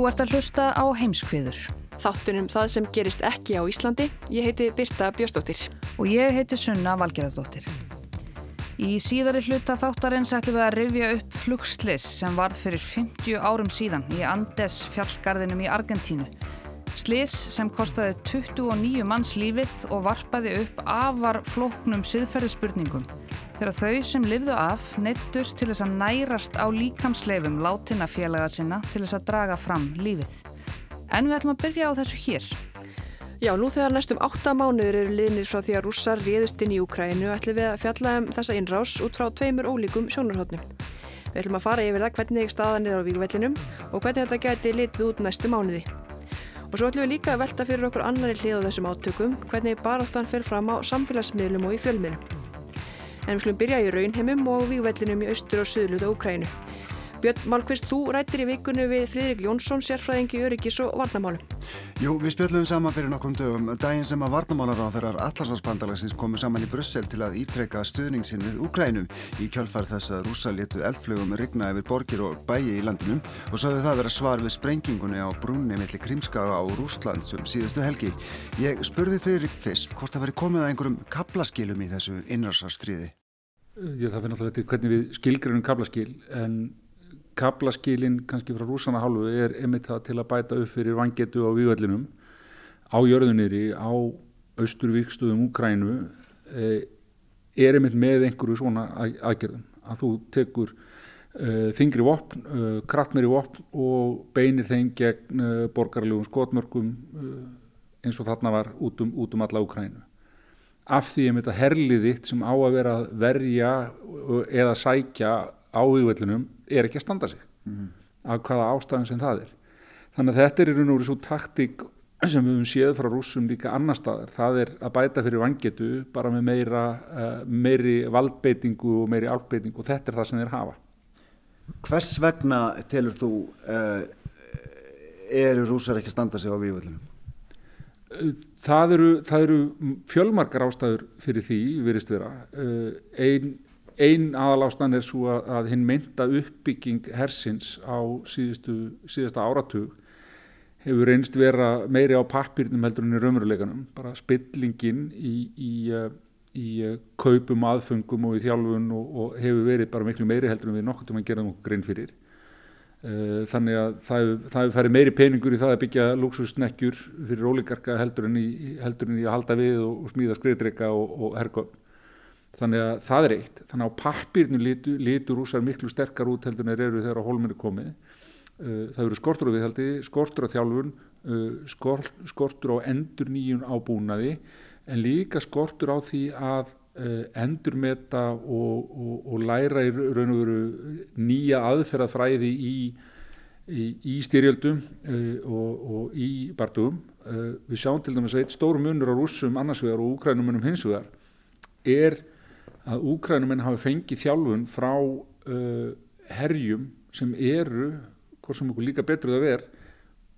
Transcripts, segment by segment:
Þú ert að hlusta á heimskviður. Þáttunum það sem gerist ekki á Íslandi. Ég heiti Birta Björstóttir. Og ég heiti Sunna Valgerðardóttir. Í síðari hluta þáttarins ætlum við að rifja upp flugslis sem varð fyrir 50 árum síðan í Andes fjallgarðinum í Argentínu. Slis sem kostaði 29 manns lífið og varpaði upp afar flóknum siðferðisspurningum þegar þau sem lifðu af neittust til þess að nærast á líkamsleifum látina félaga sinna til þess að draga fram lífið. En við ætlum að byrja á þessu hér. Já, nú þegar næstum 8 mánuður eru liðnir frá því að rússar réðust inn í Úkrænu ætlum við að fjalla um þessa innrás út frá tveimur ólíkum sjónarhóttnum. Við ætlum að fara yfir það hvernig staðan er á vígvellinum og hvernig þetta gæti litið út næstu mánuði. Og svo ætlum við líka að velta fyrir okkur annari hlið á þessum átökum hvernig baráttan fer fram á samfélagsmiðlum og í fjölmiðlum. En við slum byrja í raunheimum og vígvellinum í austur og söðluta Úkrænu. Björn Málkvist, þú rættir í vikunni við Fridrik Jónsson, sérfræðingi öryggis og varnamálum. Jú, við spjöldum saman fyrir nokkrum dögum, daginn sem að varnamálar á þeirrar allarsvarsbandalagsins komu saman í Brussel til að ítrekka stöðningsinn við Úkrænu í kjálfar þess að rúsa letu eldflögum rigna yfir borgir og bæi í landinum og sagði það vera svar við sprengingunni á brúnni millir Krímskaga á Rúsland sem síðustu helgi. Ég spurði Fridrik fyrst hvort það veri komið að einhverjum kaplaskilum í þessu innrarsarstríði. Já, það fyrir náttúrulega til hvernig við skilgrunum kaplaskil en kaplaskilin kannski frá rúsana hálfu er einmitt það til að bæta upp fyrir vangetu á vývallinum á jörðuniri á austurvíkstöðum Úkrænu e, er einmitt með einhverju svona aðgerðum. Að þú tekur e, þingri vopn, e, kraftmeri vopn og beinir þeim gegn borgarlegum skotmörkum eins og þarna var út um, út um alla Úkrænu af því að herliðitt sem á að vera að verja eða sækja á vývallinum er ekki að standa sig mm -hmm. af hvaða ástæðum sem það er þannig að þetta er í raun og veru svo taktík sem við höfum séð frá rúsum líka annar staðar, það er að bæta fyrir vangetu bara með meira uh, meiri valdbeitingu og meiri álbeitingu og þetta er það sem þeir hafa Hvers vegna telur þú uh, eru rúsar ekki að standa sig á vývöldunum? Það eru, það eru fjölmarkar ástæður fyrir því, virist vera uh, einn Einn aðalástan er svo að, að hinn mynda uppbygging hersins á síðustu, síðasta áratug hefur reynst vera meiri á pappirnum heldur en í raunveruleikanum. Bara spillingin í, í, í kaupum, aðfengum og í þjálfun og, og hefur verið bara miklu meiri heldur en við nokkur til að gera nokkuð grein fyrir. Þannig að það hefur færið meiri peningur í það að byggja luxusnekkjur fyrir óligarka heldur en í, heldur en í að halda við og, og smíða skriðdreika og, og hergöfn. Þannig að það er eitt. Þannig að á pappirnu litur, litur rúsar miklu sterkar út heldur en eru þegar á hólminni komið. Það eru skortur á viðhaldi, skortur á þjálfun, skort, skortur á endur nýjun ábúnaði en líka skortur á því að endurmeta og, og, og læra í raun og veru nýja aðferðafræði í, í, í styrjöldum og, og í bardugum. Við sjáum til dæmis að eitt stór munur á rússum annars vegar og úkrænumunum hins vegar er að úkrænumenn hafi fengið þjálfun frá uh, herjum sem eru, hvort sem okkur líka betur það ver,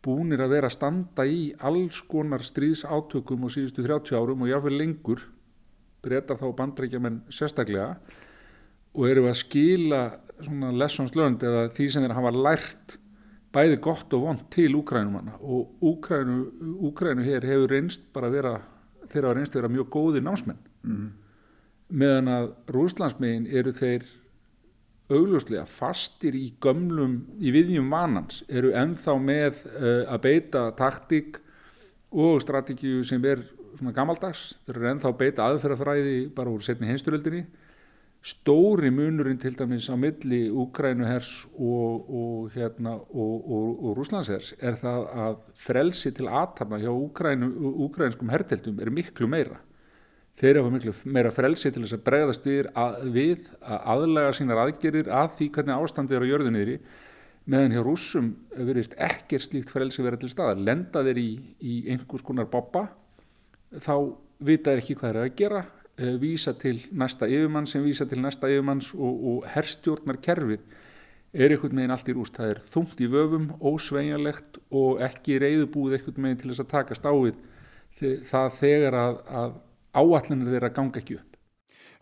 búinir að vera að standa í alls konar stríðsátökum og síðustu 30 árum og jáfnveg lengur, breytar þá bandrækjaman sérstaklega og eru að skila svona lessons learned eða því sem þeir hafa lært bæði gott og vond til úkrænumanna og úkrænu, úkrænu hér hefur reynst bara vera, þeir hafa reynst að vera mjög góði námsmenn. Mm meðan að rúslandsmegin eru þeir augljóslega fastir í gömlum í viðjum vanans, eru ennþá með uh, að beita taktík og strategíu sem er svona gammaldags, þeir eru ennþá beita aðferðafræði bara úr setni heimsturöldinni stóri munurinn til dæmis á milli Úkrænuhers og, og, hérna, og, og Rúslandshers er það að frelsi til aðtapna hjá Úkrænu, úkrænskum herdeldum er miklu meira. Þeir hafa miklu meira frelsi til þess að bregðast við að, við að aðlega sínar aðgerir að því hvernig ástandið er á jörðunniðri meðan hjá rússum verðist ekkert slíkt frelsi verið til staðar. Lenda þeir í, í einhvers konar boppa þá vita þeir ekki hvað þeir að gera Eh, vísa til næsta yfirmann sem vísa til næsta yfirmanns og, og herstjórnar kerfið er einhvern veginn allt í rúst. Það er þungt í vöfum, ósveigjanlegt og ekki reyðubúið einhvern veginn til þess að taka stáið það þegar að, að áallinir þeirra ganga ekki upp.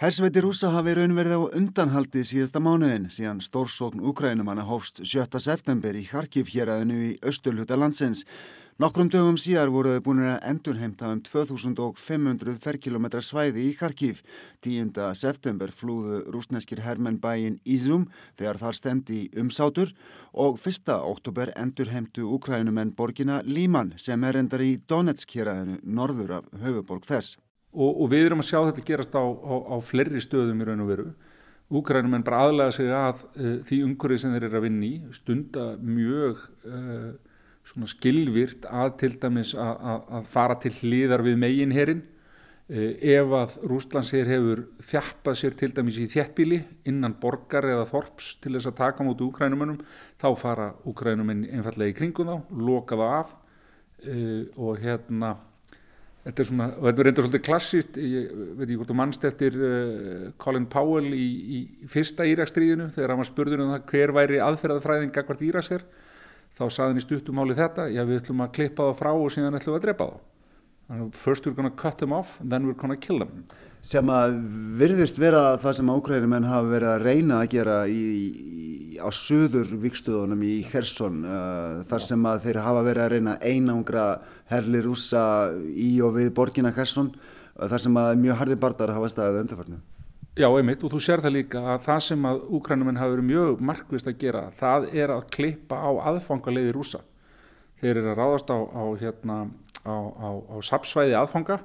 Hersveiti rúsa hafi raunverið á undanhaldi síðasta mánuðin síðan stórsókn Ukrænumanna hófst 7. september í Harkiv héræðinu í austurluta landsins. Nokkrum dögum síðar voru þau búin að endurheimta um 2500 ferkilometra svæði í Kharkiv. 10. september flúðu rúsneskir hermenn bæin Ízum þegar þar stemdi umsátur og 1. oktober endurheimtu Ukrænumenn borgina Líman sem er endar í Donetsk-kjeraðinu norður af höfuborg þess. Og, og við erum að sjá þetta gerast á, á, á flerri stöðum í raun og veru. Úkrænumenn bara aðlega sig að uh, því umhverfið sem þeir eru að vinni stunda mjög... Uh, svona skilvirt að til dæmis að, fara til hlýðar við meginherin eh, ef að Rústlandsher hefur þjappað sér til dæmis í þjettbíli innan borgar eða þorps til þess að taka mútið úkrænumennum þá fara úkrænumenn einfallega í kringum þá, loka það af. Uh, og hérna þetta er svona, og þetta er reyndur svolítið klassist ég veit ekki hvort þú mannst eftir uh, Colin Powell í, í fyrsta Írakstríðinu þegar hann var spurður um það hver væri aðferðafræðing akkvært Íraks er þá saði hann í stuttumáli þetta, já við ætlum að klippa það frá og síðan ætlum við að drepa það. First we're gonna cut them off then we're gonna kill them. Sem að virðist vera það sem ákveðinumenn hafa verið að reyna að gera í, í, á söður vikstöðunum í Hersson uh, þar sem að þeir hafa verið að reyna einangra herli rúsa í og við borgina Hersson uh, þar sem að mjög hardi bardar hafa staðið undarfarnu. Já, einmitt og þú sér það líka að það sem að úkrænumenn hafa verið mjög markvist að gera það er að klippa á aðfangaleiði rúsa. Þeir eru að ráðast á, á, hérna, á, á sapsvæði aðfanga,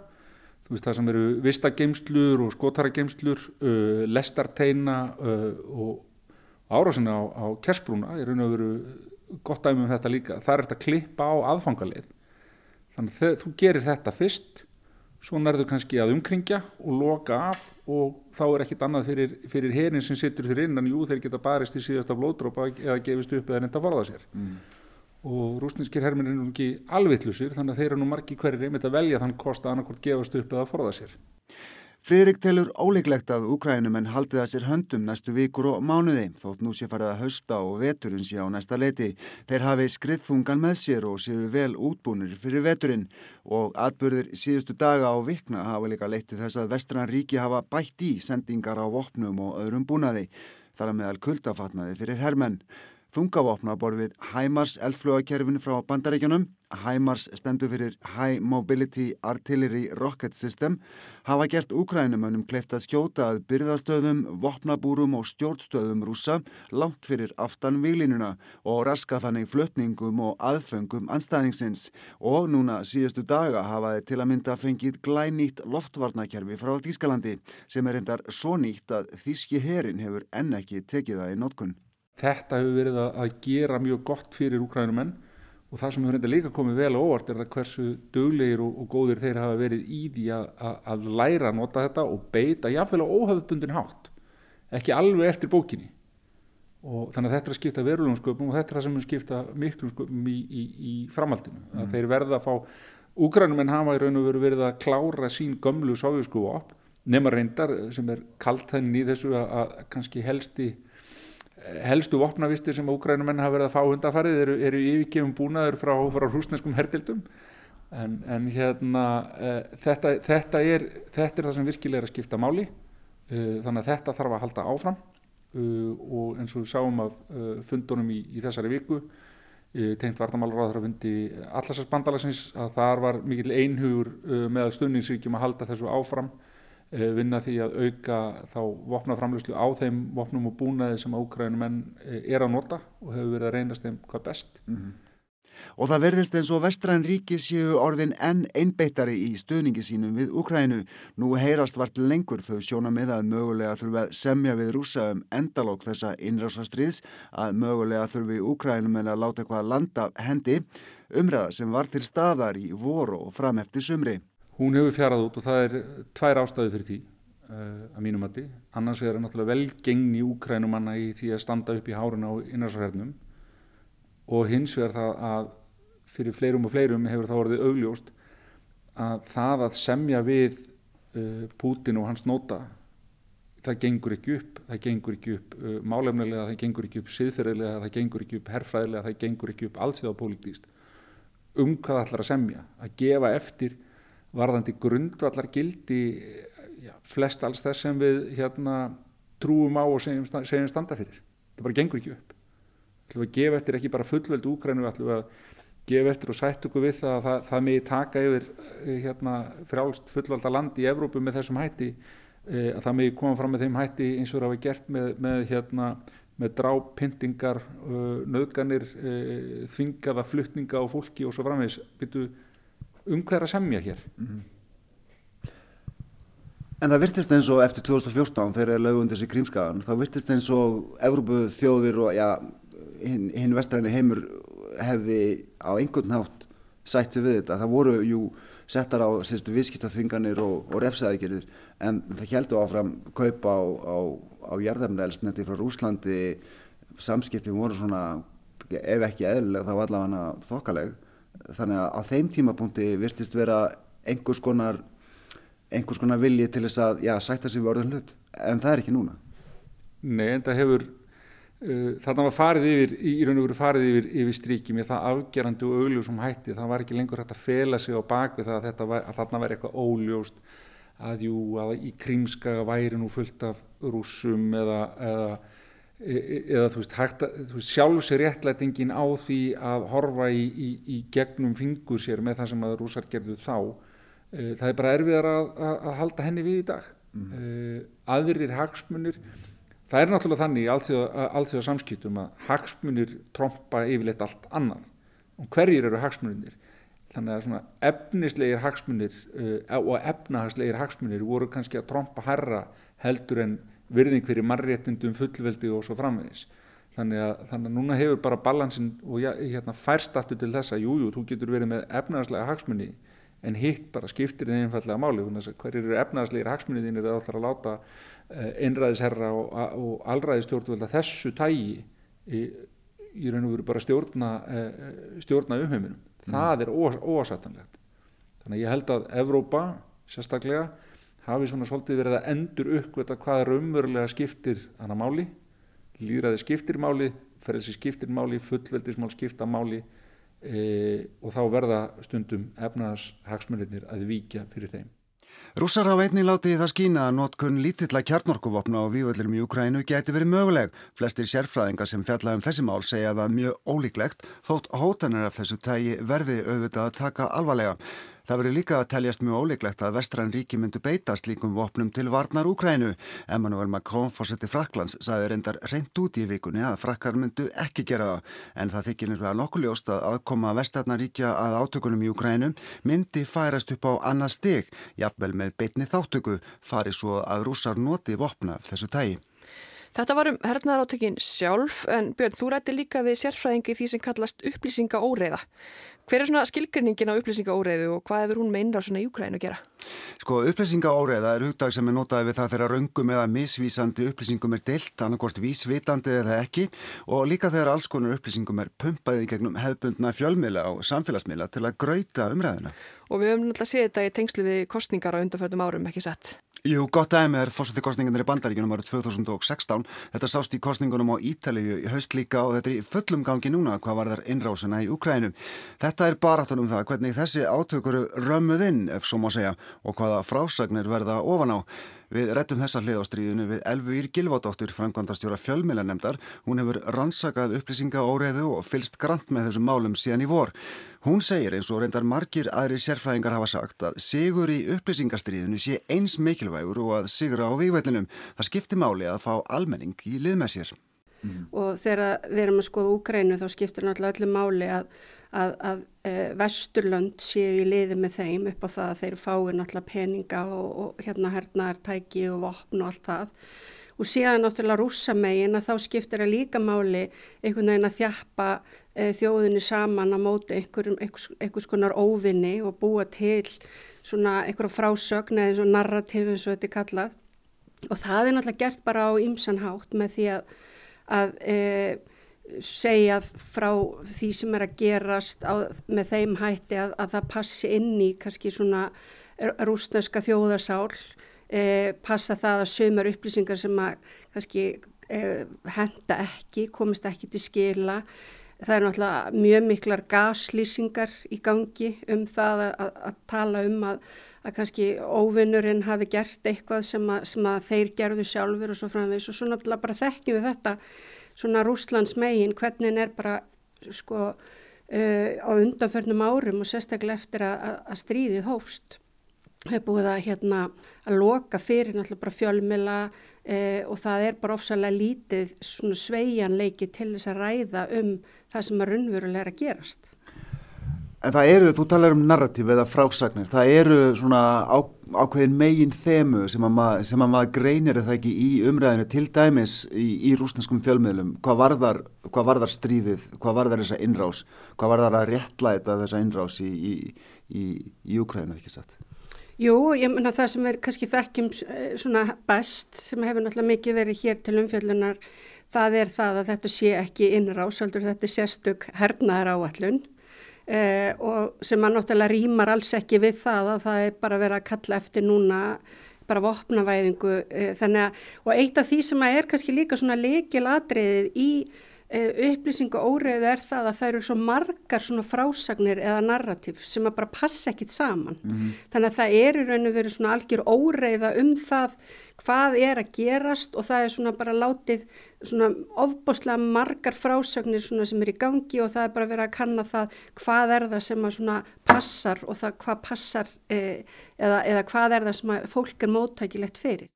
þú veist það sem eru vistageimslur og skotarageimslur, uh, lestarteina uh, og árásina á kersbrúna, ég raun og veru gott dæmi um þetta líka, það er þetta að klippa á aðfangaleið. Þannig að þú gerir þetta fyrst svo nærðu kannski að umkringja og loka af og þá er ekkit annað fyrir, fyrir herin sem sittur fyrir innan, jú þeir geta barist í síðasta blóðdrópa eða gefist upp eða reynda að forða sér. Mm. og rúsninskir hermin er nú ekki alvittlusir þannig að þeir eru nú margi hverjir einmitt að velja þann kosta annarkort gefast upp eða forða sér Friðrik telur óleiklegt að Ukrænumenn haldi það sér höndum næstu vikur og mánuði þótt nú sé farið að hausta og veturinn sé á næsta leiti. Þeir hafi skriðþungan með sér og séu vel útbúnir fyrir veturinn og atbyrðir síðustu daga á vikna hafa líka leitti þess að vestran ríki hafa bætt í sendingar á vopnum og öðrum búnaði þar að meðal kuldafatnaði fyrir hermenn. Þungavopna borð við HIMARS eldflögakerfin frá bandaríkjunum, HIMARS stendur fyrir High Mobility Artillery Rocket System, hafa gert Ukrænumönnum kleift að skjóta að byrðastöðum, vopnabúrum og stjórnstöðum rúsa langt fyrir aftan výlinuna og raska þannig flutningum og aðfengum anstæðingsins og núna síðustu daga hafaði til að mynda fengið glænýtt loftvarnakerfi frá Þískalandi sem er endar svo nýtt að Þíski herin hefur enn ekki tekið það í notkun. Þetta hefur verið að gera mjög gott fyrir úkrænumenn og það sem hefur reynda líka komið vel óvart er það hversu döglegir og, og góðir þeir hafa verið í því að, að, að læra að nota þetta og beita jáfnveil á óhafðbundin hátt, ekki alveg eftir bókinni. Og þannig að þetta er að skipta verulegum sköpum og þetta er það sem er að skipta miklum sköpum í, í, í framhaldinu. Mm. Að þeir verða að fá, úkrænumenn hafa í raun og veru verið að klára sín gömlu sávísku op, nema reyndar sem er kalt henni í þessu að, að kannski helsti helstu vopnavistir sem úgrænumenn hafa verið að fá undafarið eru, eru yfirgefum búnaður frá, frá hrúsneskum herdildum en, en hérna e, þetta, þetta, er, þetta er það sem virkilega er að skipta máli. E, þannig að þetta þarf að halda áfram. E, og eins og við sáum af fundunum í, í þessari viku tengt vartamálaráður að fundi allarsasbandalagsins að þar var mikil einhugur með stunningsríkjum að halda þessu áfram vinna því að auka þá vopnaframlöslu á þeim vopnum og búnaði sem ákræðinu menn eh, er að nota og hefur verið að reynast þeim hvað best. Mm -hmm. Og það verðist eins og vestræn ríki séu orðin enn einbeittari í stuðningi sínum við Ukrænu. Nú heyrast vart lengur þau sjóna með að mögulega þurfi að semja við rúsa um endalók þessa innrásastriðs, að mögulega þurfi Ukrænum en að láta eitthvað landa hendi, umræða sem var til staðar í voru og fram eftir sumri. Hún hefur fjarað út og það er tvær ástæði fyrir því uh, að mínum mati. Annars er það náttúrulega velgengni Ukrænumanna í því að standa upp í hárun á innráshernum og hins vegar það að fyrir fleirum og fleirum hefur það orðið augljóst að það að semja við uh, Pútin og hans nota það gengur ekki upp. Það gengur ekki upp uh, málefnilega það gengur ekki upp siðferðilega það gengur ekki upp herfræðilega það gengur ekki upp allsvíðapolítíst um hvað það ætlar að semja? Að gefa eftir varðandi grundvallar gildi já, flest alls þess sem við hérna trúum á og segjum, segjum standa fyrir. Það bara gengur ekki upp. Ætlum við að gefa eftir ekki bara fullveld úkrænu ætlum við að gefa eftir og sætt okkur við það að það, það megi taka yfir eh, hérna, frjálst fullvalda land í Evrópu með þessum hætti e, að það megi koma fram með þeim hætti eins og það var gert með, með, hérna, með dráp, pyntingar, uh, eh, nöðganir, uh, þvingaða fluttninga og fólki og svo framvegs byrju um hverja semja hér. Mm -hmm. En það virtist eins og eftir 2014 þegar það er lögund þessi krímskaðan, þá virtist eins og Evrópu þjóðir og ja, hinn hin vestræni heimur hefði á einhvern nátt sætt sig við þetta. Það voru jú settar á viðskiptaþvinganir og, og refsaðegirðir en það heldur áfram kaupa á, á, á jarðarnelsneti frá Rúslandi samskipti voru svona ef ekki eðlileg þá allavega þokkaleg þannig að á þeim tímapunkti virtist vera einhvers konar einhvers konar vilji til þess að já, sætta sig við orðin hlut. En það er ekki núna. Nei, en það hefur Uh, þarna var farið yfir, í raun og veru farið yfir, yfir stríki með það afgerandi og augljósum hætti, það var ekki lengur hægt að fela sig á bakvið það að, var, að þarna væri eitthvað óljóst að, jú, að í krímskaga væri nú fullt af rúsum eða, eða, eða þú veist, veist sjálf sér réttlætingin á því að horfa í, í, í gegnum fingur sér með það sem að rúsar gerðu þá, uh, það er bara erfiðar að, að halda henni við í dag, mm. aðrir hagsmunir Það er náttúrulega þannig í allþjóða samskiptum að hagsmunir tromba yfirleitt allt annað. Og hverjir eru hagsmunir þannig að svona efnislegir hagsmunir og efnahagslegir hagsmunir voru kannski að tromba herra heldur en virðing fyrir marréttundum fullveldi og svo framvegis þannig að, þannig að núna hefur bara balansin og ja, hérna, færst aftur til þessa jújú, þú getur verið með efnahagslega hagsmunni en hitt bara skiptir þið einfallega máli hverjir eru efnahagslegir hagsmunni þín það alltaf að láta Eh, einræðisherra og, og allræðistjórnvölda þessu tægi í, í raun og veru bara stjórna, eh, stjórna umheiminum. Mm. Það er óasatanlegt. Þannig að ég held að Evrópa sérstaklega hafi svona svolítið verið að endur uppvita hvað raunverulega skiptir hana máli, líðræði skiptir máli, ferðelsi skiptir máli, fullveldismál skipta máli e, og þá verða stundum efnaðas hagsmunirnir að víkja fyrir þeim. Rússar hafa einnig látið í það skína að notkun lítilla kjarnorkuvopna á vývöldlum í Ukrænu geti verið möguleg. Flestir sérfræðingar sem fjalla um þessi mál segja það mjög ólíklegt þótt hótanir af þessu tægi verði auðvitað að taka alvarlega. Það verður líka að teljast mjög óleiklegt að vestræn ríki myndu beita slíkum vopnum til varnar Úkrænu. Emmanuel Macron, fórseti Fraklands, sagði reyndar reynd út í vikunni að frakkar myndu ekki gera það. En það þykir að nokkuljóst að aðkoma vestarnaríkja að átökunum í Úkrænu myndi færast upp á annað stig, jafnvel með beitni þáttöku, fari svo að rússar noti vopna þessu tægi. Þetta var um hernaðaráttökin sjálf en Björn, þú rætti líka við sérfræðingi því sem kallast upplýsinga óreiða. Hver er svona skilgrinningin á upplýsingaóreiðu og hvað hefur hún meina svona í Ukræn að gera? Sko upplýsingaóreiða er hugdag sem er notaði við það þegar raungum eða misvísandi upplýsingum er deilt, annarkort vísvitandi eða ekki og líka þegar alls konar upplýsingum er pumpaðið gegnum hefðbundna fjölmiðla og samfélagsmiðla til að grauta umræðina. Og við höfum náttúrulega séð þetta í tengslu við kostningar á undarföldum árum, ekki sett? Jú, gott aðeins er fórsættikostningarnir í bandaríkunum árið 2016. Þetta sást í kostningunum á Ítalíu í haust líka og þetta er í fullum gangi núna hvað var þar innrásina í Ukrænu. Þetta er barátunum það hvernig þessi átökuru römmuð inn, ef svo má segja, og hvaða frásagnir verða ofan á. Við rettum þessa hliðástríðinu við Elfu Ír Gilvádóttur, framkvæmdastjóra fjölmiðlanemdar. Hún hefur rannsakað upplýsinga óreiðu og fylst grant með þessum málum síðan í vor. Hún segir eins og reyndar margir aðri sérfræðingar hafa sagt að sigur í upplýsingastriðinu sé eins mikilvægur og að sigra á vývætlinum. Það skiptir máli að fá almenning í lið með sér. Mm. Og þegar við erum að skoða Úgrænu þá skiptir náttúrulega öllu máli að að, að e, vesturlönd séu í liði með þeim upp á það að þeir fái náttúrulega peninga og, og hérna hernaðartæki og vopn og allt það. Og síðan náttúrulega rússamegin að þá skiptir það líka máli einhvern veginn að þjappa e, þjóðinni saman á móti einhverjum, einhvers, einhvers konar óvinni og búa til svona einhverja frásögn eða og narrativ eins og þetta er kallað. Og það er náttúrulega gert bara á ymsanhátt með því að, að e, segja frá því sem er að gerast á, með þeim hætti að, að það passi inn í kannski svona rúsneska þjóðarsál. E, passa það að sömur upplýsingar sem að kannski e, henda ekki, komist ekki til skila. Það er náttúrulega mjög miklar gaslýsingar í gangi um það að, að tala um að að kannski óvinnurinn hafi gert eitthvað sem að, sem að þeir gerðu sjálfur og svo framvegs og svo náttúrulega bara þekkjum við þetta svona Rúslands megin hvernig er bara sko uh, á undanförnum árum og sérstaklega eftir að, að stríðið hófst hefur búið að hérna að loka fyrir náttúrulega bara fjölmila uh, og það er bara ofsalega lítið svona sveianleiki til þess að ræða um það sem að raunverulega er að gerast. En það eru, þú talar um narratíf eða frásagnir, það eru svona á, ákveðin megin þemu sem að, mað, sem að maður greinir það ekki í umræðinu til dæmis í, í rúsneskum fjölmiðlum, hvað varðar, hvað varðar stríðið, hvað varðar þessa innrás, hvað varðar að réttlæta þessa innrás í, í, í Ukræna, ekki satt? Jú, ég menna það sem er kannski þekkjum eh, svona best, sem hefur náttúrulega mikið verið hér til umfjöllunar, það er það að þetta sé ekki innrás, heldur þetta er sérstök hernaðar áallun Eh, og sem að náttúrulega rýmar alls ekki við það að það er bara verið að kalla eftir núna bara vopnavæðingu eh, þannig að og eitt af því sem að er kannski líka svona leikil atriðið í eh, upplýsingu óriðu er það að það eru svo margar svona frásagnir eða narrativ sem að bara passa ekkit saman mm -hmm. þannig að það eru raun og verið svona algjör óriða um það hvað er að gerast og það er svona bara látið svona ofboslega margar frásögnir svona sem er í gangi og það er bara verið að kanna það hvað er það sem að svona passar og það hvað passar eh, eða, eða hvað er það sem að fólk er móttækilegt fyrir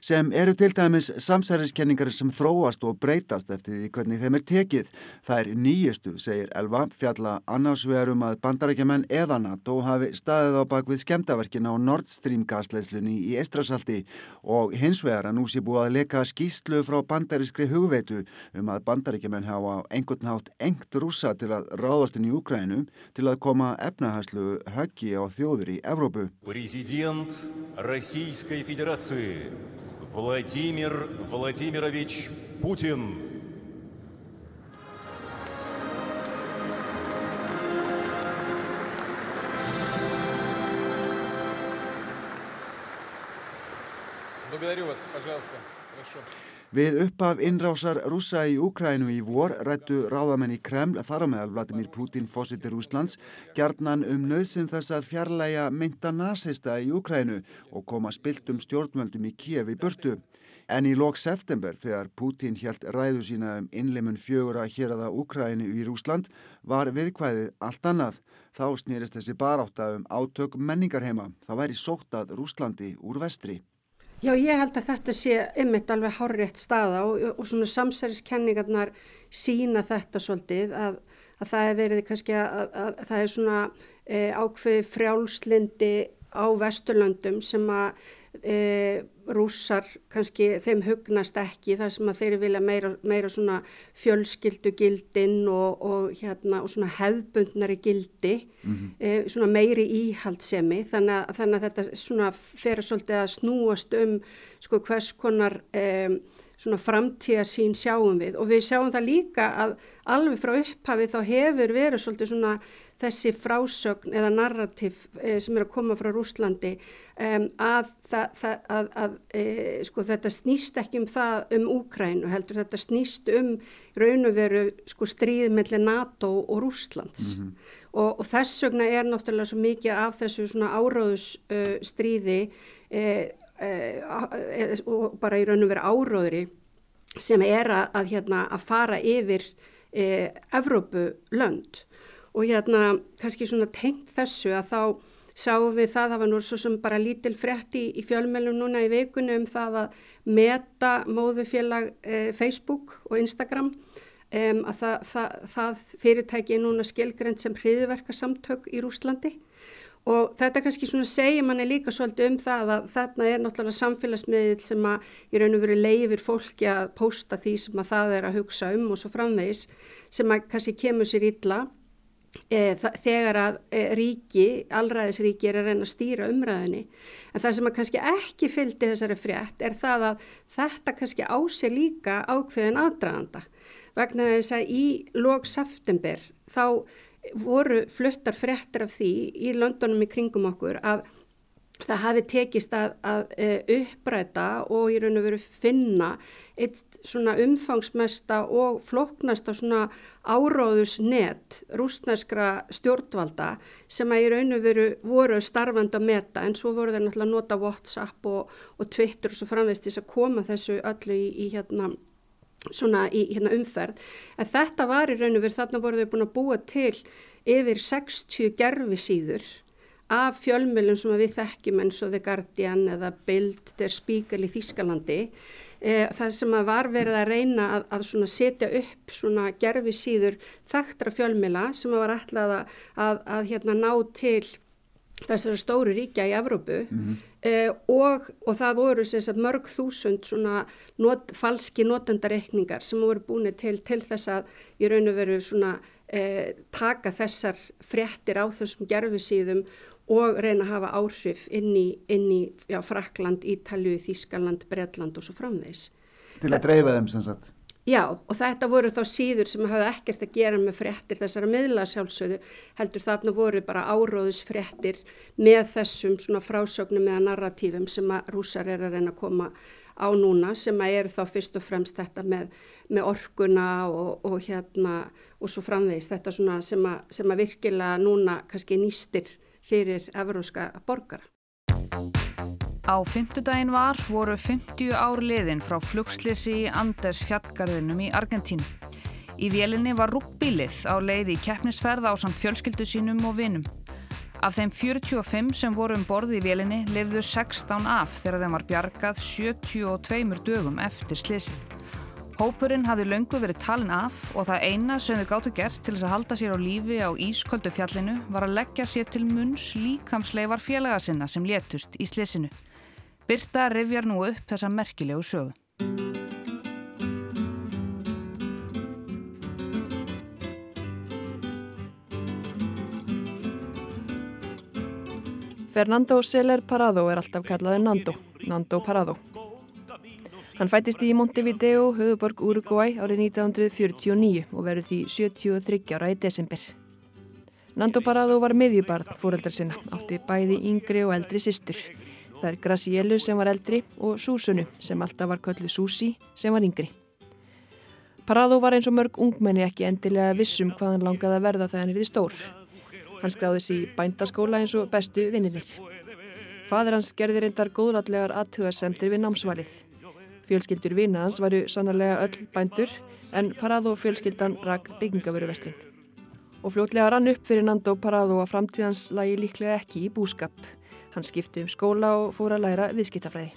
sem eru til dæmis samsæriskenningar sem þróast og breytast eftir því hvernig þeim er tekið. Það er nýjistu, segir Elva, fjalla annars verum að bandarækjumenn eða NATO hafi staðið á bakvið skemtaverkina á Nord Stream gasleislunni í Estrasalti og hins vegar að nú sé búið að leka skýslu frá bandarískri hugveitu um að bandarækjumenn hafa einhvern hátt engt rúsa til að ráðast inn í Ukrænum til að koma efnahæslu höggi á þjóður í Evrópu. President Rússískei federácii Владимир Владимирович Путин. Благодарю вас, пожалуйста. Við uppaf innrásar rúsa í Úkrænu í vor rættu ráðamenn í Kreml þar á meðal Vladimir Putin fósittir Úslands gjarnan um nöðsinn þess að fjarlæga mynda nazista í Úkrænu og koma spiltum stjórnvöldum í Kiev í burtu. En í lóks september þegar Putin hjælt ræðu sína um innleimun fjögur að hýraða Úkrænu í Úsland var viðkvæðið allt annað. Þá snýrist þessi barátt af um átök menningarheima. Það væri sótt að Úslandi úr vestri. Já, ég held að þetta sé ymmit alveg hárétt staða og, og svona samsæriskenningarnar sína þetta svolítið að, að það er verið kannski að, að, að það er svona e, ákveði frjálslindi á Vesturlöndum sem að e, rússar kannski þeim hugnast ekki þar sem að þeir vilja meira, meira svona fjölskyldu gildin og, og, hérna, og svona hefbundnari gildi mm -hmm. e, svona meiri íhaldsemi þannig að, þannig að þetta svona fer svolítið að snúast um sko hvers konar e, svona framtíðar sín sjáum við og við sjáum það líka að alveg frá upphafi þá hefur verið svolítið svona þessi frásögn eða narrativ eh, sem er að koma frá Rúslandi um, að, það, það, að, að e, sko, þetta snýst ekki um það um Úkrænu heldur þetta snýst um raun og veru sko, stríð mellir NATO og Rúslands mm -hmm. og, og þess vegna er náttúrulega svo mikið af þessu svona áráðusstríði uh, e, e, og bara í raun og veru áráðri sem er að, að, hérna, að fara yfir Evrópu lönd og hérna kannski svona tengt þessu að þá sáum við það, það var nú svo sem bara lítil frétti í, í fjölmjölum núna í vikunum um það að meta móðufélag eh, Facebook og Instagram um, að það, það, það fyrirtæki er núna skilgrend sem hriðverkasamtök í Rúslandi og þetta kannski svona segir manni líka svolítið um það að þarna er náttúrulega samfélagsmiðil sem að í raun og veru leifir fólki að pósta því sem að það er að hugsa um og svo framvegis sem að kannski kemur sér illa þegar að e, ríki, allræðisríki er að reyna að stýra umræðinni en það sem að kannski ekki fylgdi þessari frétt er það að þetta kannski ási líka ákveðin aðdraganda. Vegna þess að í lók september þá voru fluttar fréttir af því í löndunum í kringum okkur að það hafi tekist að, að e, uppræta og í raun og veru finna eitt svona umfangsmesta og floknasta svona áráðusnet rúsneskra stjórnvalda sem að í raun og veru voru starfandi að meta. En svo voru þeir náttúrulega að nota WhatsApp og, og Twitter og svo framveist þess að koma þessu öllu í, í hérna svona í hérna, umferð. En þetta var í raun og veru þarna voru þau búin að búa til yfir 60 gerfi síður af fjölmjölum sem við þekkjum eins og The Guardian eða Bild der Spiegel í Þýskalandi e, það sem að var verið að reyna að, að setja upp svona gerfi síður þekktra fjölmjöla sem að var ætlað að, að, að hérna, ná til þessari stóru ríkja í Evrópu mm -hmm. eh, og, og það voru sagt, mörg þúsund svona not, falski notendareikningar sem voru búin til til þess að í raun og veru svona eh, taka þessar fréttir á þessum gerfisíðum og reyna að hafa áhrif inn í, inn í já, Frakland, Ítalju, Þískaland, Breitland og svo framvegs. Til að dreifa þeim sem sagt? Já og þetta voru þá síður sem hafði ekkert að gera með fréttir þessara miðla sjálfsögðu heldur þarna voru bara áróðusfréttir með þessum svona frásögnum eða narratífum sem að rúsar er að reyna að koma á núna sem að eru þá fyrst og fremst þetta með, með orkuna og, og hérna og svo framvegist þetta svona sem að, sem að virkilega núna kannski nýstir fyrir evróska borgara. Á fymtudaginn var voru 50 ár liðin frá flugslisi í Anders fjallgarðinum í Argentínu. Í vélinni var rúbbílið á leið í keppnisferð á samt fjölskyldu sínum og vinum. Af þeim 45 sem voru um borði í vélinni lifðu 16 af þegar þeim var bjargað 72 dögum eftir slisið. Hópurinn hafði löngu verið talin af og það eina sem þau gáttu gert til þess að halda sér á lífi á ísköldu fjallinu var að leggja sér til munns líkamsleifar félaga sinna sem létust í slisinu. Birta rifjar nú upp þessa merkilegu sögu. Fernando Seller Parado er alltaf kallaði Nando, Nando Parado. Hann fættist í Montevideo, höfuborg Uruguay árið 1949 og verður því 73 ára í desember. Nando Parado var miðjubarn fóreldar sinna, átti bæði yngri og eldri sýstur. Það er Gracielu sem var eldri og Súsunu sem alltaf var kölluð Súsi sem var yngri. Parado var eins og mörg ungmenni ekki endilega vissum hvað hann langaði að verða þegar hann erði stór. Hann skráði sér í bændaskóla eins og bestu vinniðir. Fadur hans gerði reyndar góðratlegar aðtugasemtir við námsvalið. Fjölskyldur vinaðans varu sannarlega öll bændur en Parado fjölskyldan rak byggingavöru vestlun. Og fljótlega rann upp fyrir Nando Parado að framtíðans lagi líklega ekki í búskap. Hann skipti um skóla og fór að læra viðskiptafræði.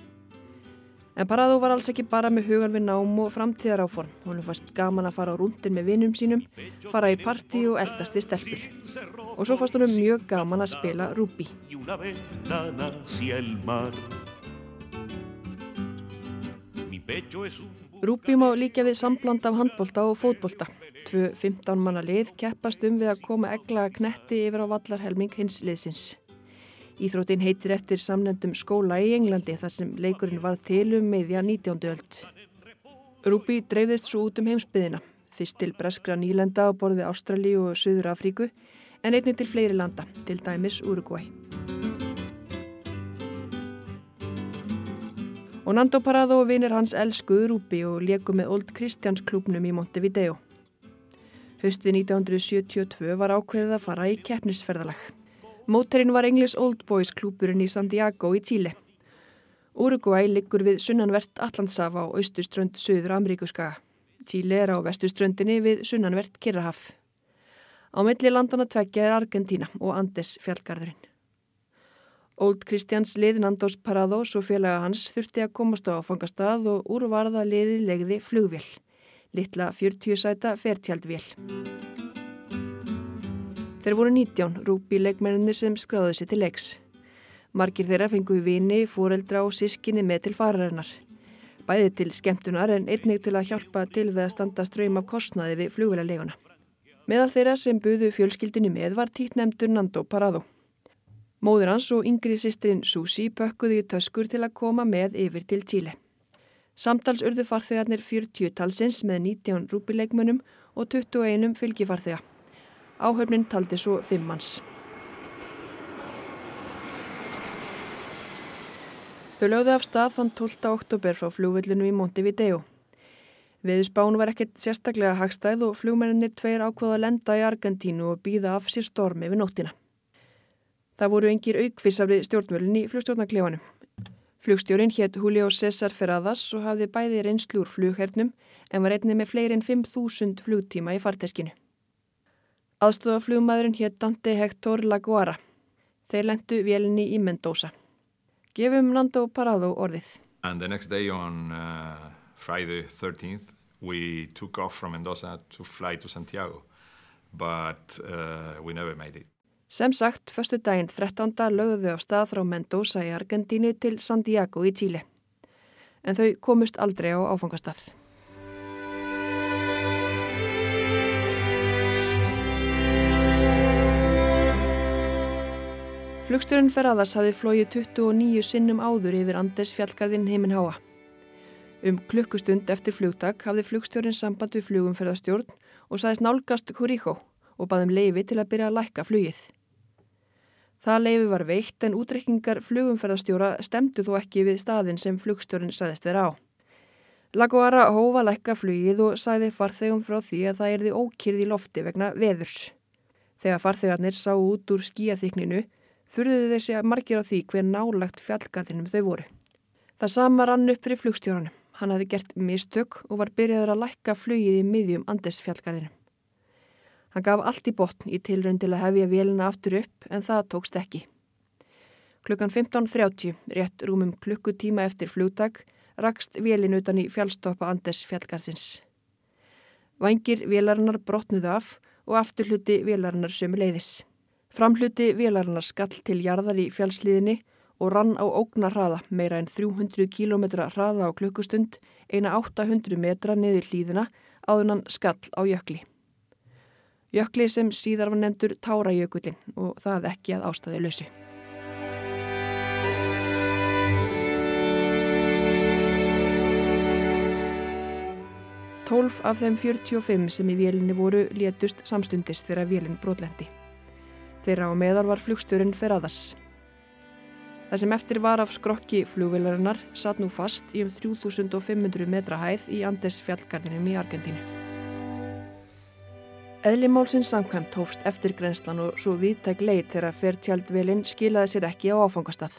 En Parado var alls ekki bara með hugan við nám og framtíðar áform. Hún fannst gaman að fara á rúndin með vinnum sínum, fara í parti og eldast við stelpur. Og svo fannst hún mjög gaman að spila rúbi. Rúbi má líka við sambland af handbolta og fótbolta. Tvö 15 manna lið keppast um við að koma egla knetti yfir á vallarhelming hins liðsins. Íþróttin heitir eftir samnendum skóla í Englandi þar sem leikurinn var til um meðja 19. öld. Rúbi dreifðist svo út um heimsbyðina, fyrst til breskra nýlenda á borði Ástrali og Suður Afríku en einnig til fleiri landa, til dæmis Uruguay. Og Nando Parado og vinir hans elskuðu Rúbi og leku með Old Christians klubnum í Montevideo. Haustið 1972 var ákveðið að fara í keppnisferðalag. Móterinn var Englis Old Boys klúpurinn í Santiago í Tíli. Uruguay liggur við sunnanvert Allandsafa á austuströnd Suður Ameríkuskaga. Tíli er á vestuströndinni við sunnanvert Kirrahaf. Á milli landana tveggja er Argentina og Andes fjallgarðurinn. Old Christians lið Nandos Parados og félaga hans þurfti að komast á áfangastað og úrvarða liði legði flugvél. litla 40 sæta fertjaldvél. Þeir voru 19 rúpi leikmenninir sem skráðu sér til leiks. Margir þeirra fengu vini, fóreldra og sískinni með til fararinnar. Bæði til skemmtunar en einnig til að hjálpa til við að standa ströym af kostnaði við flugvélaleguna. Meðal þeirra sem buðu fjölskyldinni með var títnemdur Nando Parado. Móður hans og yngri sýstrin Susi pökkuðu í töskur til að koma með yfir til Tíli. Samtals urðu farþegarnir 40 talsins með 19 rúpileikmönnum og 21 fylgifarþega. Áhörnin taldi svo 5 manns. Þau lögðu af stað þann 12. oktober frá flugvillinu í Montevideo. Veðusbán var ekkert sérstaklega hagstæð og flugmenninir tveir ákvaða að lenda í Argentínu og býða af sér stormi við nóttina. Það voru engir aukvissar við stjórnvölinn í flugstjórnaklefanum. Flugstjórin hétt Julio César Ferradas og hafði bæði reynslu úr flughernum en var einnig með fleiri en 5.000 flugtíma í farteskinu. Aðstofaflugmaðurinn hétt Dante Hector Laguara. Þeir lendu vélinni í Mendoza. Gefum Nando Parado orðið. And the next day on uh, Friday 13th we took off from Mendoza to fly to Santiago but uh, we never made it. Sem sagt, förstu daginn 13. lögðu af stað frá Mendoza í Argentínu til Santiago í Tíli. En þau komust aldrei á áfangastað. Flugstjórun Ferradas hafi flóið 29 sinnum áður yfir Andes fjallgarðin heiminn háa. Um klukkustund eftir flugtak hafði flugstjórin samband við flugumferðarstjórn og saðist nálgast Kuríkó og baðum leifi til að byrja að lækka flugið. Það leifi var veikt en útrekkingar flugumferðarstjóra stemdu þó ekki við staðin sem flugstjórin saðist vera á. Lagoara hófa lækka flugið og sæði farþegum frá því að það erði ókýrð í lofti vegna veðurs. Þegar farþegarnir sá út úr skíaþykninu furðuðu þessi að margir á því hver nálagt fjallgarðinum þau voru. Það sama rann upp fyrir flugstjóranum. Hann hafi gert mistök og var byrjaður að lækka flugið í miðjum Andes fjallgarðinum. Hann gaf allt í botn í tilrönd til að hefja vélina aftur upp en það tókst ekki. Klukkan 15.30, rétt rúmum klukkutíma eftir flugtak, rakst vélin utan í fjallstoppa Andes fjallgarðsins. Vangir vélarinnar brotnuðu af og afturhluti vélarinnar sömu leiðis. Framhluti vélarinnar skall til jarðar í fjallsliðinni og rann á ógnar hraða meira en 300 km hraða á klukkustund, eina 800 metra niður hlýðina áðunan skall á jökli. Jökli sem síðar var nefndur Tárajökullin og það ekki að ástæði lausu. Tólf af þeim 45 sem í vélinni voru létust samstundist þegar vélinn brotlendi. Þeirra á meðal var flugsturinn Ferradas. Það sem eftir var af skrokki flugvilarinnar satt nú fast í um 3500 metra hæð í Andes fjallgarðinum í Argentínu. Eðlimálsins samkvæmt hófst eftir grenslan og svo viðtæk leit þegar fertjaldvelin skilaði sér ekki á áfangastað.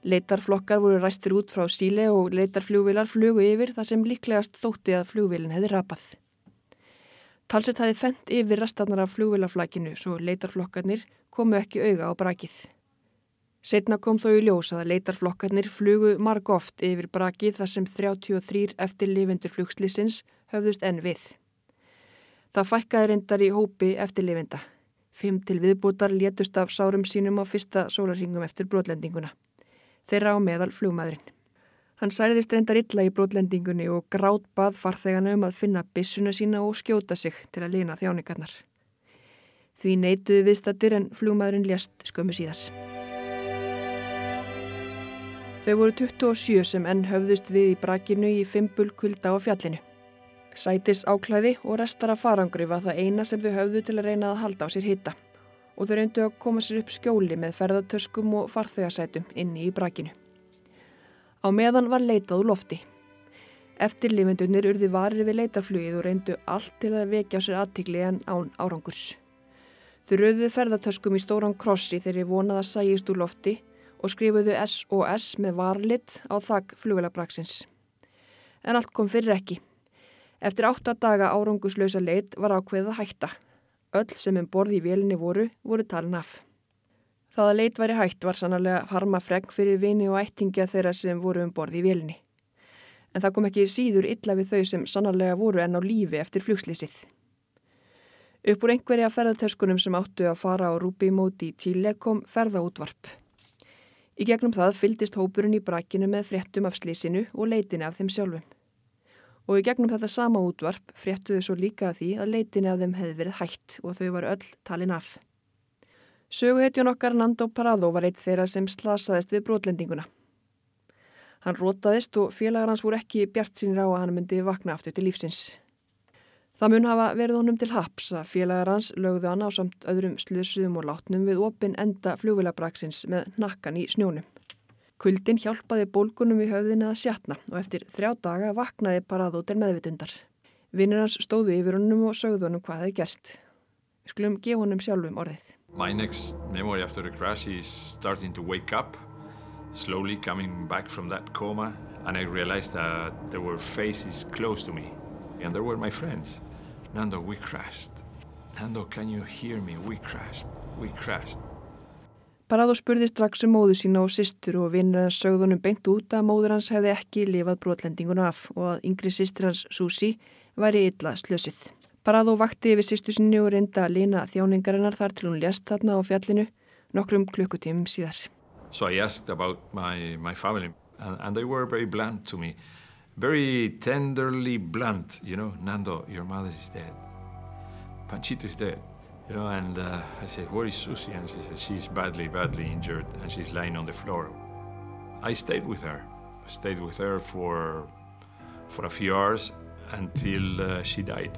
Leitarflokkar voru ræstir út frá síle og leitarflugvilar flugu yfir þar sem líklegast þótti að flugvilin hefði rapað. Talsett hafi fendt yfir restarnar af flugvilaflækinu svo leitarflokkarnir komu ekki auga á brakið. Setna kom þó í ljós að leitarflokkarnir flugu marg oft yfir brakið þar sem 33 eftir lifendur flugslýsins höfðust enn við. Það fækkaði reyndar í hópi eftir lifenda. Fimm til viðbútar létust af sárum sínum á fyrsta sólarhingum eftir brotlendinguna. Þeirra á meðal flugmaðurinn. Hann særiðist reyndar illa í brotlendingunni og grátt bað farþegana um að finna bissuna sína og skjóta sig til að lina þjáningarnar. Því neituðu viðstattir en flugmaðurinn lést skömmu síðar. Þau voru 27 sem enn höfðust við í brakinu í fimbul kulda á fjallinu. Sætis áklæði og restara farangri var það eina sem þau höfðu til að reyna að halda á sér hitta og þau reyndu að koma sér upp skjóli með ferðartöskum og farþegarsætum inni í brakinu. Á meðan var leitað úr lofti. Eftirlifendunir urði varir við leitarflugið og reyndu allt til að vekja sér aðtikli en án árangurs. Þau rauðuðu ferðartöskum í stóran krossi þegar ég vonaði að sæjist úr lofti og skrifuðu SOS með varlitt á þakk flugvelabraksins. En allt kom fyrir ekki. Eftir átta daga áranguslösa leit var ákveðið að hætta Öll sem um borði í vélinni voru, voru talin af. Það að leit væri hægt var sannarlega harma fregn fyrir vini og ættingja þeirra sem voru um borði í vélinni. En það kom ekki síður illa við þau sem sannarlega voru enn á lífi eftir flugslýsið. Upp úr einhverja ferðartöskunum sem áttu að fara á Rúbi móti í Tíle kom ferðaútvarp. Í gegnum það fyldist hópurinn í brakinu með fréttum af slísinu og leitinu af þeim sjálfum. Og í gegnum þetta sama útvarp fréttuðu svo líka af því að leitinu af þeim hefði verið hægt og þau var öll talin af. Söguhetjun okkar Nando Parado var eitt þeirra sem slasaðist við brotlendinguna. Hann rótaðist og félagar hans voru ekki bjart sínir á að hann myndi vakna aftur til lífsins. Það mun hafa verið honum til haps að félagar hans lögðu hann á samt öðrum sluðsum og látnum við opin enda fljóvilabraksins með nakkan í snjónum. Kuldin hjálpaði bólgunum í höfðinu að sjatna og eftir þrjá daga vaknaði Parado til meðvitundar. Vinnir hans stóðu yfir honum og sögðu honum hvað hefði gerst. Skulum gefa honum sjálfum orðið. My next memory after the crash is starting to wake up, slowly coming back from that coma, and I realized that there were faces close to me, and there were my friends. Nando, we crashed. Nando, can you hear me? We crashed. We crashed. Parado spurði strax um móðu sína og sýstur og vinnur hans sögðunum beint út að móður hans hefði ekki lifað brotlendinguna af og að yngri sýstur hans Susi væri illa slösuð. Parado vakti yfir sýstu sinni og reynda að lína þjáningarinnar þar til hún lést þarna á fjallinu nokkrum klukkutímum síðar. So I asked about my, my family, and, and they were very blunt to me. Very tenderly blunt, you know, Nando, your mother is dead. Panchito is dead. You know, and uh, I said, where is Susie? And she said, she's badly, badly injured and she's lying on the floor. I stayed with her. I stayed with her for, for a few hours until uh, she died.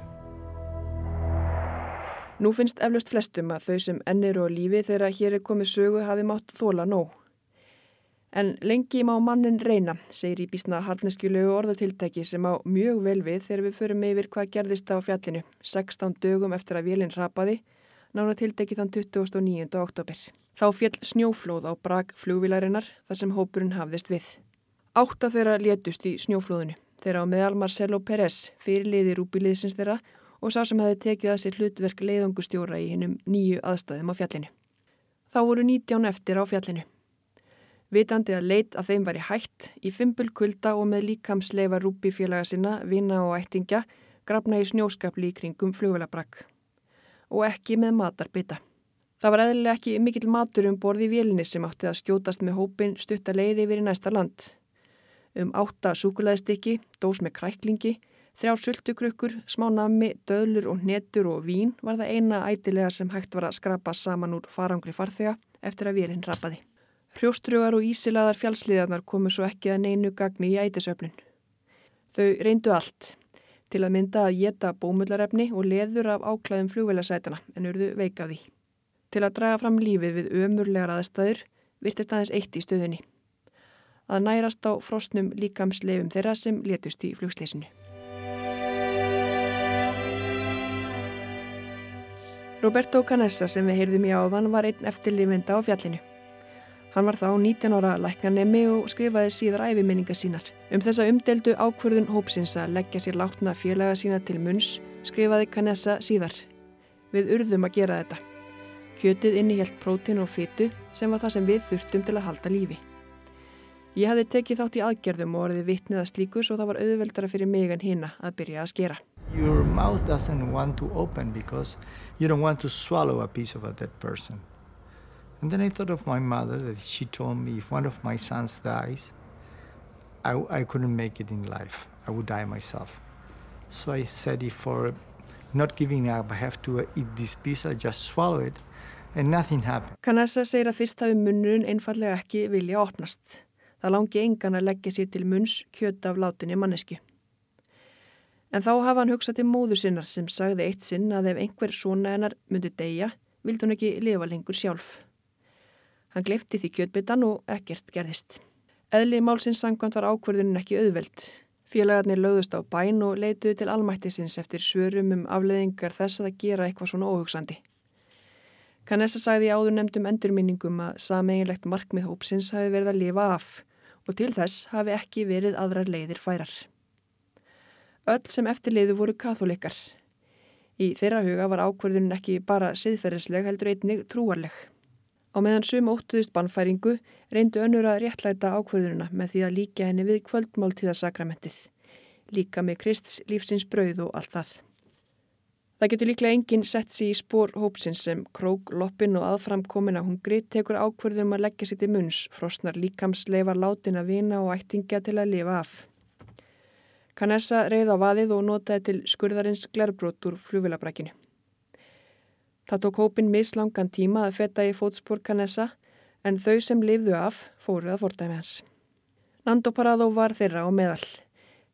Nú finnst eflaust flestum að þau sem ennir og lífi þegar hér er komið sögu hafi mátt þóla nóg. En lengi má mannin reyna, segir í bísna harneskjulegu orðatiltæki sem á mjög vel við þegar við förum yfir hvað gerðist á fjallinu 16 dögum eftir að vélinn rapaði, nána tiltæki þann 29. oktober. Þá fjall snjóflóð á brak flugvilarinnar þar sem hópurinn hafðist við. Átta þeirra létust í snjóflóðinu, þeirra á meðal Marcelo Pérez, fyrirliði rúbiliðsins þeirra og sá sem hefði tekið að sér hlutverk leiðangustjóra í hinnum nýju aðstæðum á fjallinu. Þá voru 19 eftir á fjallinu. Vitandi að leit að þeim væri hætt í fimpul kulda og með líkamsleifa rúpi félaga sinna, vina og ættingja grafna í snjóskapli í kringum flugvelabrakk. Og ekki með matarbita. Það var eðlilega ekki mikill matur um borði í vélinni sem átti að skjótast með hópin stutta leiði yfir í næsta land. Um átta súkulæðstykki, dós með kræklingi, þrjár sultukrukkur, smá nammi, döðlur og netur og vín var það eina ætilega sem hægt var að skrapa saman úr farangri farþega eftir að vélinn rapaði. Hrjóstrugar og ísilaðar fjálsliðarnar komu svo ekki að neinu gagni í ætisöflun. Þau reyndu allt til að mynda að geta bómullarefni og leður af áklæðum flugvelasætana en urðu veikaði. Til að draga fram lífið við ömurlegar aðstæður virtist aðeins eitt í stöðunni. Að nærast á frostnum líkamsleifum þeirra sem letust í flugsleysinu. Roberto Canessa sem við heyrðum í áðan var einn eftirlifenda á fjallinu. Hann var þá 19 ára læknanemi og skrifaði síðar æfiminningar sínar. Um þessa umdeldu ákverðun hópsins að leggja sér látna félaga sína til munns skrifaði Canessa síðar. Við urðum að gera þetta. Kjötið innihjælt prótín og fytu sem var það sem við þurftum til að halda lífi. Ég hafði tekið þátt í aðgerðum og orðið vittnið að slíku svo það var auðveldara fyrir mig en hina að byrja að skera. Your mouth doesn't want to open because you don't want to swallow a piece of a dead person. And then I thought of my mother that she told me if one of my sons dies, I, I couldn't make it in life. I would die myself. So I said if for not giving up I have to eat this piece, I just swallow it and nothing happened. Canessa segir að fyrst hafi munnurinn einfallega ekki vilja opnast. Það langi engan að leggja sér til munns kjöta af látinni mannesku. En þá hafa hann hugsað til móður sinnar sem sagði eitt sinn að ef einhver svona hennar myndi deyja, vildi hún ekki lifa lengur sjálf. Hann glefti því kjötbyttan og ekkert gerðist. Eðli málsins sangkvæmt var ákverðunin ekki auðveld. Félagarnir lögðust á bæn og leituðu til almættisins eftir svörum um afleðingar þess að gera eitthvað svona óhugsandi. Kanessa sagði áður nefndum endurminningum að sameiginlegt markmið hópsins hafi verið að lifa af og til þess hafi ekki verið aðrar leiðir færar. Öll sem eftirleiðu voru katholikar. Í þeirra huga var ákverðunin ekki bara siðferðisleg heldur einnig trúarleg. Á meðan sum óttuðist bannfæringu reyndu önnur að réttlæta ákvörðununa með því að líka henni við kvöldmáltíðasakramentið. Líka með Krists lífsins brauð og allt það. Það getur líklega enginn sett sér í spór hópsins sem krók, loppin og aðframkomin að hungri tekur ákvörðum að leggja sér til munns, frosnar líkamsleifar látin að vina og ættingja til að lifa af. Kanessa reyð á vaðið og notaði til skurðarins glerbrót úr fljóvilabrækinu. Það tók hópin mislangan tíma að feta í fótspór Kanessa en þau sem lifðu af fóruð að fordæmi hans. Nando Parado var þeirra á meðal.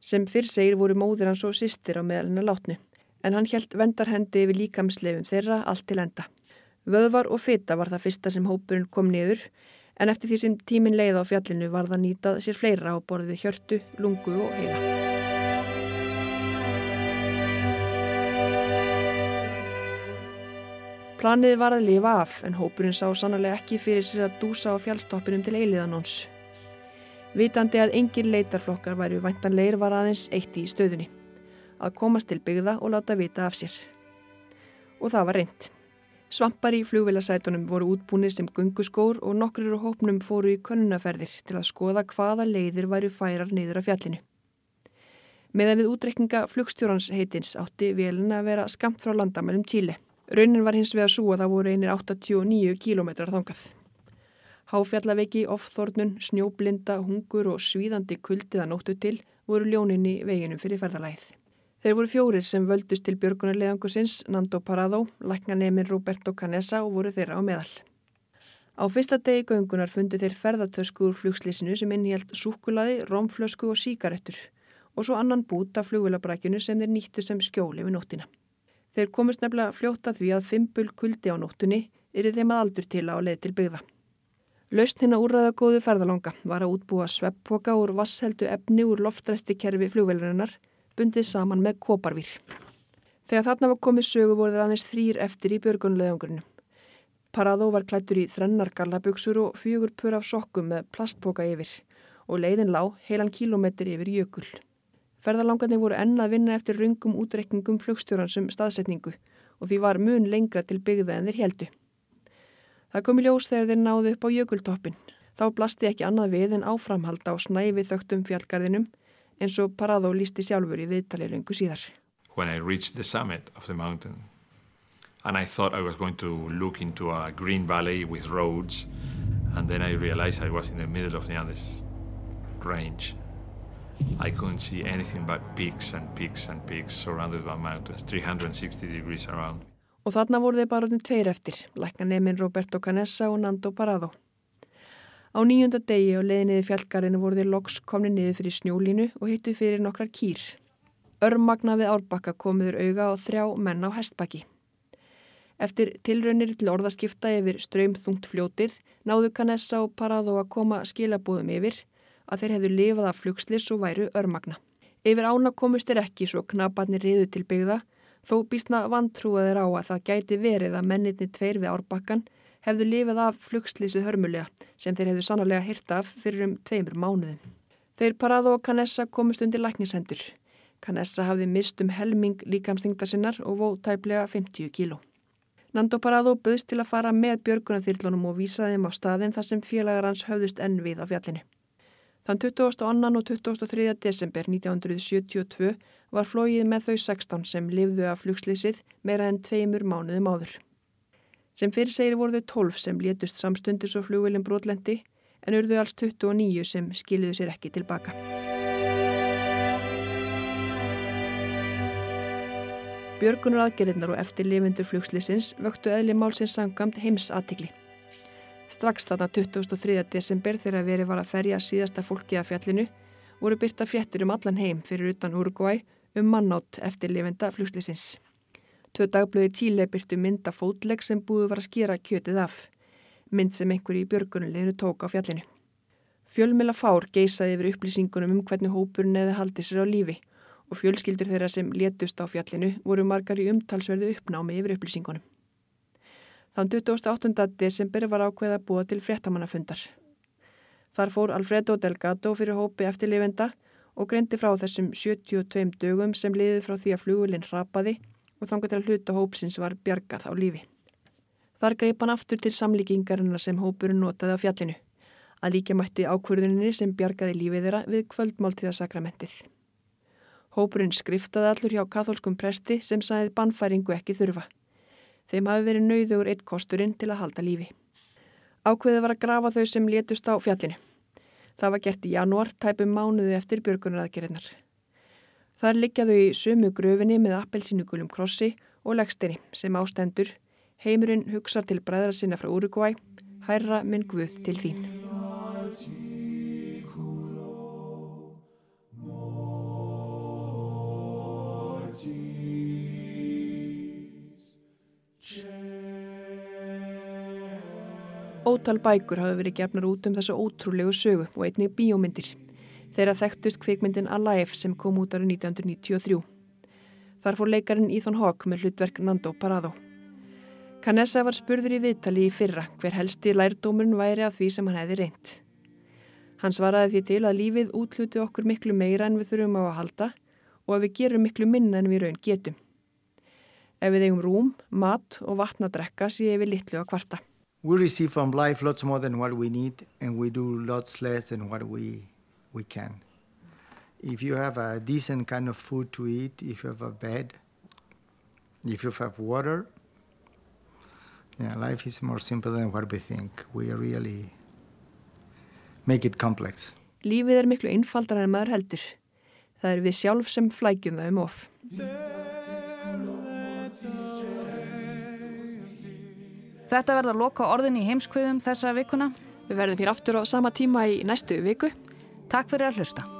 Sem fyrr segir voru móðir hans og sýstir á meðalina látnu en hann helt vendarhendi yfir líkamsleifum þeirra allt til enda. Vöðvar og fita var það fyrsta sem hópurinn kom niður en eftir því sem tímin leið á fjallinu var það nýtað sér fleira á borðið hjörtu, lungu og heila. Planið var að lifa af en hópurinn sá sannlega ekki fyrir sér að dúsa á fjallstoppinum til eiliðanóns. Vitandi að engin leitarflokkar væri væntanleir var aðeins eitt í stöðunni. Að komast til byggða og láta vita af sér. Og það var reynd. Svampar í flugvilasætunum voru útbúinir sem gunguskór og nokkur á hópnum fóru í könnunnaferðir til að skoða hvaða leiðir væri færar niður af fjallinu. Meðan við útrekninga flugstjórans heitins átti velin að vera skamt frá landamælum Tíli. Raunin var hins vega svo að það voru einir 89 kílometrar þangað. Háfjallaveiki, ofþornun, snjóblinda, hungur og svíðandi kuldiða nóttu til voru ljóninni veginum fyrir ferðalæð. Þeir voru fjórir sem völdust til björgunarleðangursins, Nando Parado, læknanemin Roberto Canessa og voru þeirra á meðal. Á fyrsta degi göngunar fundu þeir ferðartösku úr flugslísinu sem innhjælt súkulaði, rómflösku og síkarettur og svo annan bút af flugvilabrækjunu sem þeir nýttu sem skjóli við nóttina. Þeir komust nefnilega fljóta því að fimpul kuldi á nóttunni eru þeim að aldur til á leið til byggða. Laust hinn að úrraða góðu ferðalanga var að útbúa svepppoka úr vassheldu efni úr loftræsti kerfi flugveilurinnar bundið saman með koparvír. Þegar þarna var komið sögu voru þeir aðeins þrýr eftir í björgunleðangurinu. Paradó var klættur í þrennar gallabugsur og fjögur pur af sokkum með plastpoka yfir og leiðin lág heilan kílometri yfir jökul. Ferðalangarnir voru enn að vinna eftir rungum útreikningum flugstjóransum staðsetningu og því var mun lengra til byggða en þeir heldu. Það kom í ljós þegar þeir náðu upp á jökultoppin. Þá blasti ekki annað við en áframhald á snæfi þögtum fjallgarðinum eins og Paradó lísti sjálfur í viðtalið lungu síðar. When I reached the summit of the mountain and I thought I was going to look into a green valley with roads and then I realized I was in the middle of the Andes range I couldn't see anything but peaks and peaks and peaks surrounded by mountains, 360 degrees around. Og þarna voru þeir bara orðin tveir eftir, lækkanemin Roberto Canessa og Nando Parado. Á nýjunda degi og leiðinniði fjallgarðinu voru þeir loks komni niður fyrir snjólínu og hittu fyrir nokkrar kýr. Örmagna við árbakka komiður auga á þrjá menn á hestbakki. Eftir tilraunir til orðaskipta yfir ströymþungt fljótið náðu Canessa og Parado að koma skilabúðum yfir að þeir hefðu lifað af flugslis og væru örmagna. Yfir ána komust þeir ekki svo knabarnir riðu til byggða, þó býstna vantrúað þeir á að það gæti verið að menninni tveir við árbakkan hefðu lifað af flugslisið hörmulega sem þeir hefðu sannlega hýrt af fyrir um tveimur mánuðin. Þeir Parado og Canessa komust undir læknisendur. Canessa hafði mist um helming líkamstingtar sinnar og vó tæplega 50 kíló. Nando Parado buðst til að fara með björgunathýrlunum og vísaði þeim á staðin þar sem félagar hans höfðust enn við á fjallinu. Þann 22. og 23. desember 1972 var flóið með þau 16 sem lifðu af flugslýsið meira en tveimur mánuðum áður. Sem fyrir segir voru þau 12 sem létust samstundis og flugvelin brotlendi en urðu alls 29 sem skiliðu sér ekki tilbaka. Björgunar aðgerðinnar og eftir lifindur flugslýsins vöktu eðli málsins sangamt heims aðtikli. Strax þarna 23. desember þegar verið var að ferja síðasta fólki að fjallinu voru byrta fréttir um allan heim fyrir utan Uruguay um mannátt eftir lifenda fljóslisins. Tvö dagblöði Tíle byrtu mynda fótlegg sem búið var að skýra kjötið af, mynd sem einhver í björgunuleginu tók á fjallinu. Fjölmila fár geisaði yfir upplýsingunum um hvernig hópurinn eða haldi sér á lífi og fjölskyldur þeirra sem létust á fjallinu voru margar í umtalsverðu uppnámi yfir upplýsingunum. Þann 28. desember var ákveða búa til fréttamannafundar. Þar fór Alfredo Delgado fyrir hópi eftirlifenda og greindi frá þessum 72 dögum sem liði frá því að flugulinn rapaði og þangar til að hluta hópsins var bjargað á lífi. Þar greip hann aftur til samlíkingarinnar sem hópurinn notaði á fjallinu. Að líka mætti ákverðuninni sem bjargaði lífið þeirra við kvöldmáltíðasakramentið. Hópurinn skriftaði allur hjá katholskum presti sem sæði bannfæringu ekki þurfa. Þeim hafi verið nauður eitt kosturinn til að halda lífi. Ákveðið var að grafa þau sem létust á fjallinu. Það var gert í janúar, tæpum mánuði eftir björgunaraðgerinnar. Þar liggjaðu í sömu gröfinni með appelsínugulum krossi og leggsteinni sem ástendur. Heimurinn hugsa til bræðra sinna frá Uruguay, hærra minn Guð til þín. Ótal bækur hafi verið gefnar út um þessu ótrúlegu sögu og einnig bíómyndir. Þeirra þekktust kvikmyndin Alive sem kom út árið 1993. Þar fór leikarin Ethan Hawke með hlutverk Nando Parado. Canessa var spurður í viðtali í fyrra hver helsti lærdómurinn væri af því sem hann hefði reynd. Hann svaraði því til að lífið útluti okkur miklu meira en við þurfum á að halda og að við gerum miklu minna en við raun getum. Ef við eigum rúm, mat og vatna drekka sé við litlu að kvarta. We receive from life lots more than what we need, and we do lots less than what we, we can. If you have a decent kind of food to eat, if you have a bed, if you have water, yeah, life is more simple than what we think. We really make it complex. Lífið er miklu einfaldar en maður heldur. Það er við sjálf sem flækjum það um of. Þetta verða að loka orðin í heimskviðum þessa vikuna. Við verðum hér aftur á sama tíma í næstu viku. Takk fyrir að hlusta.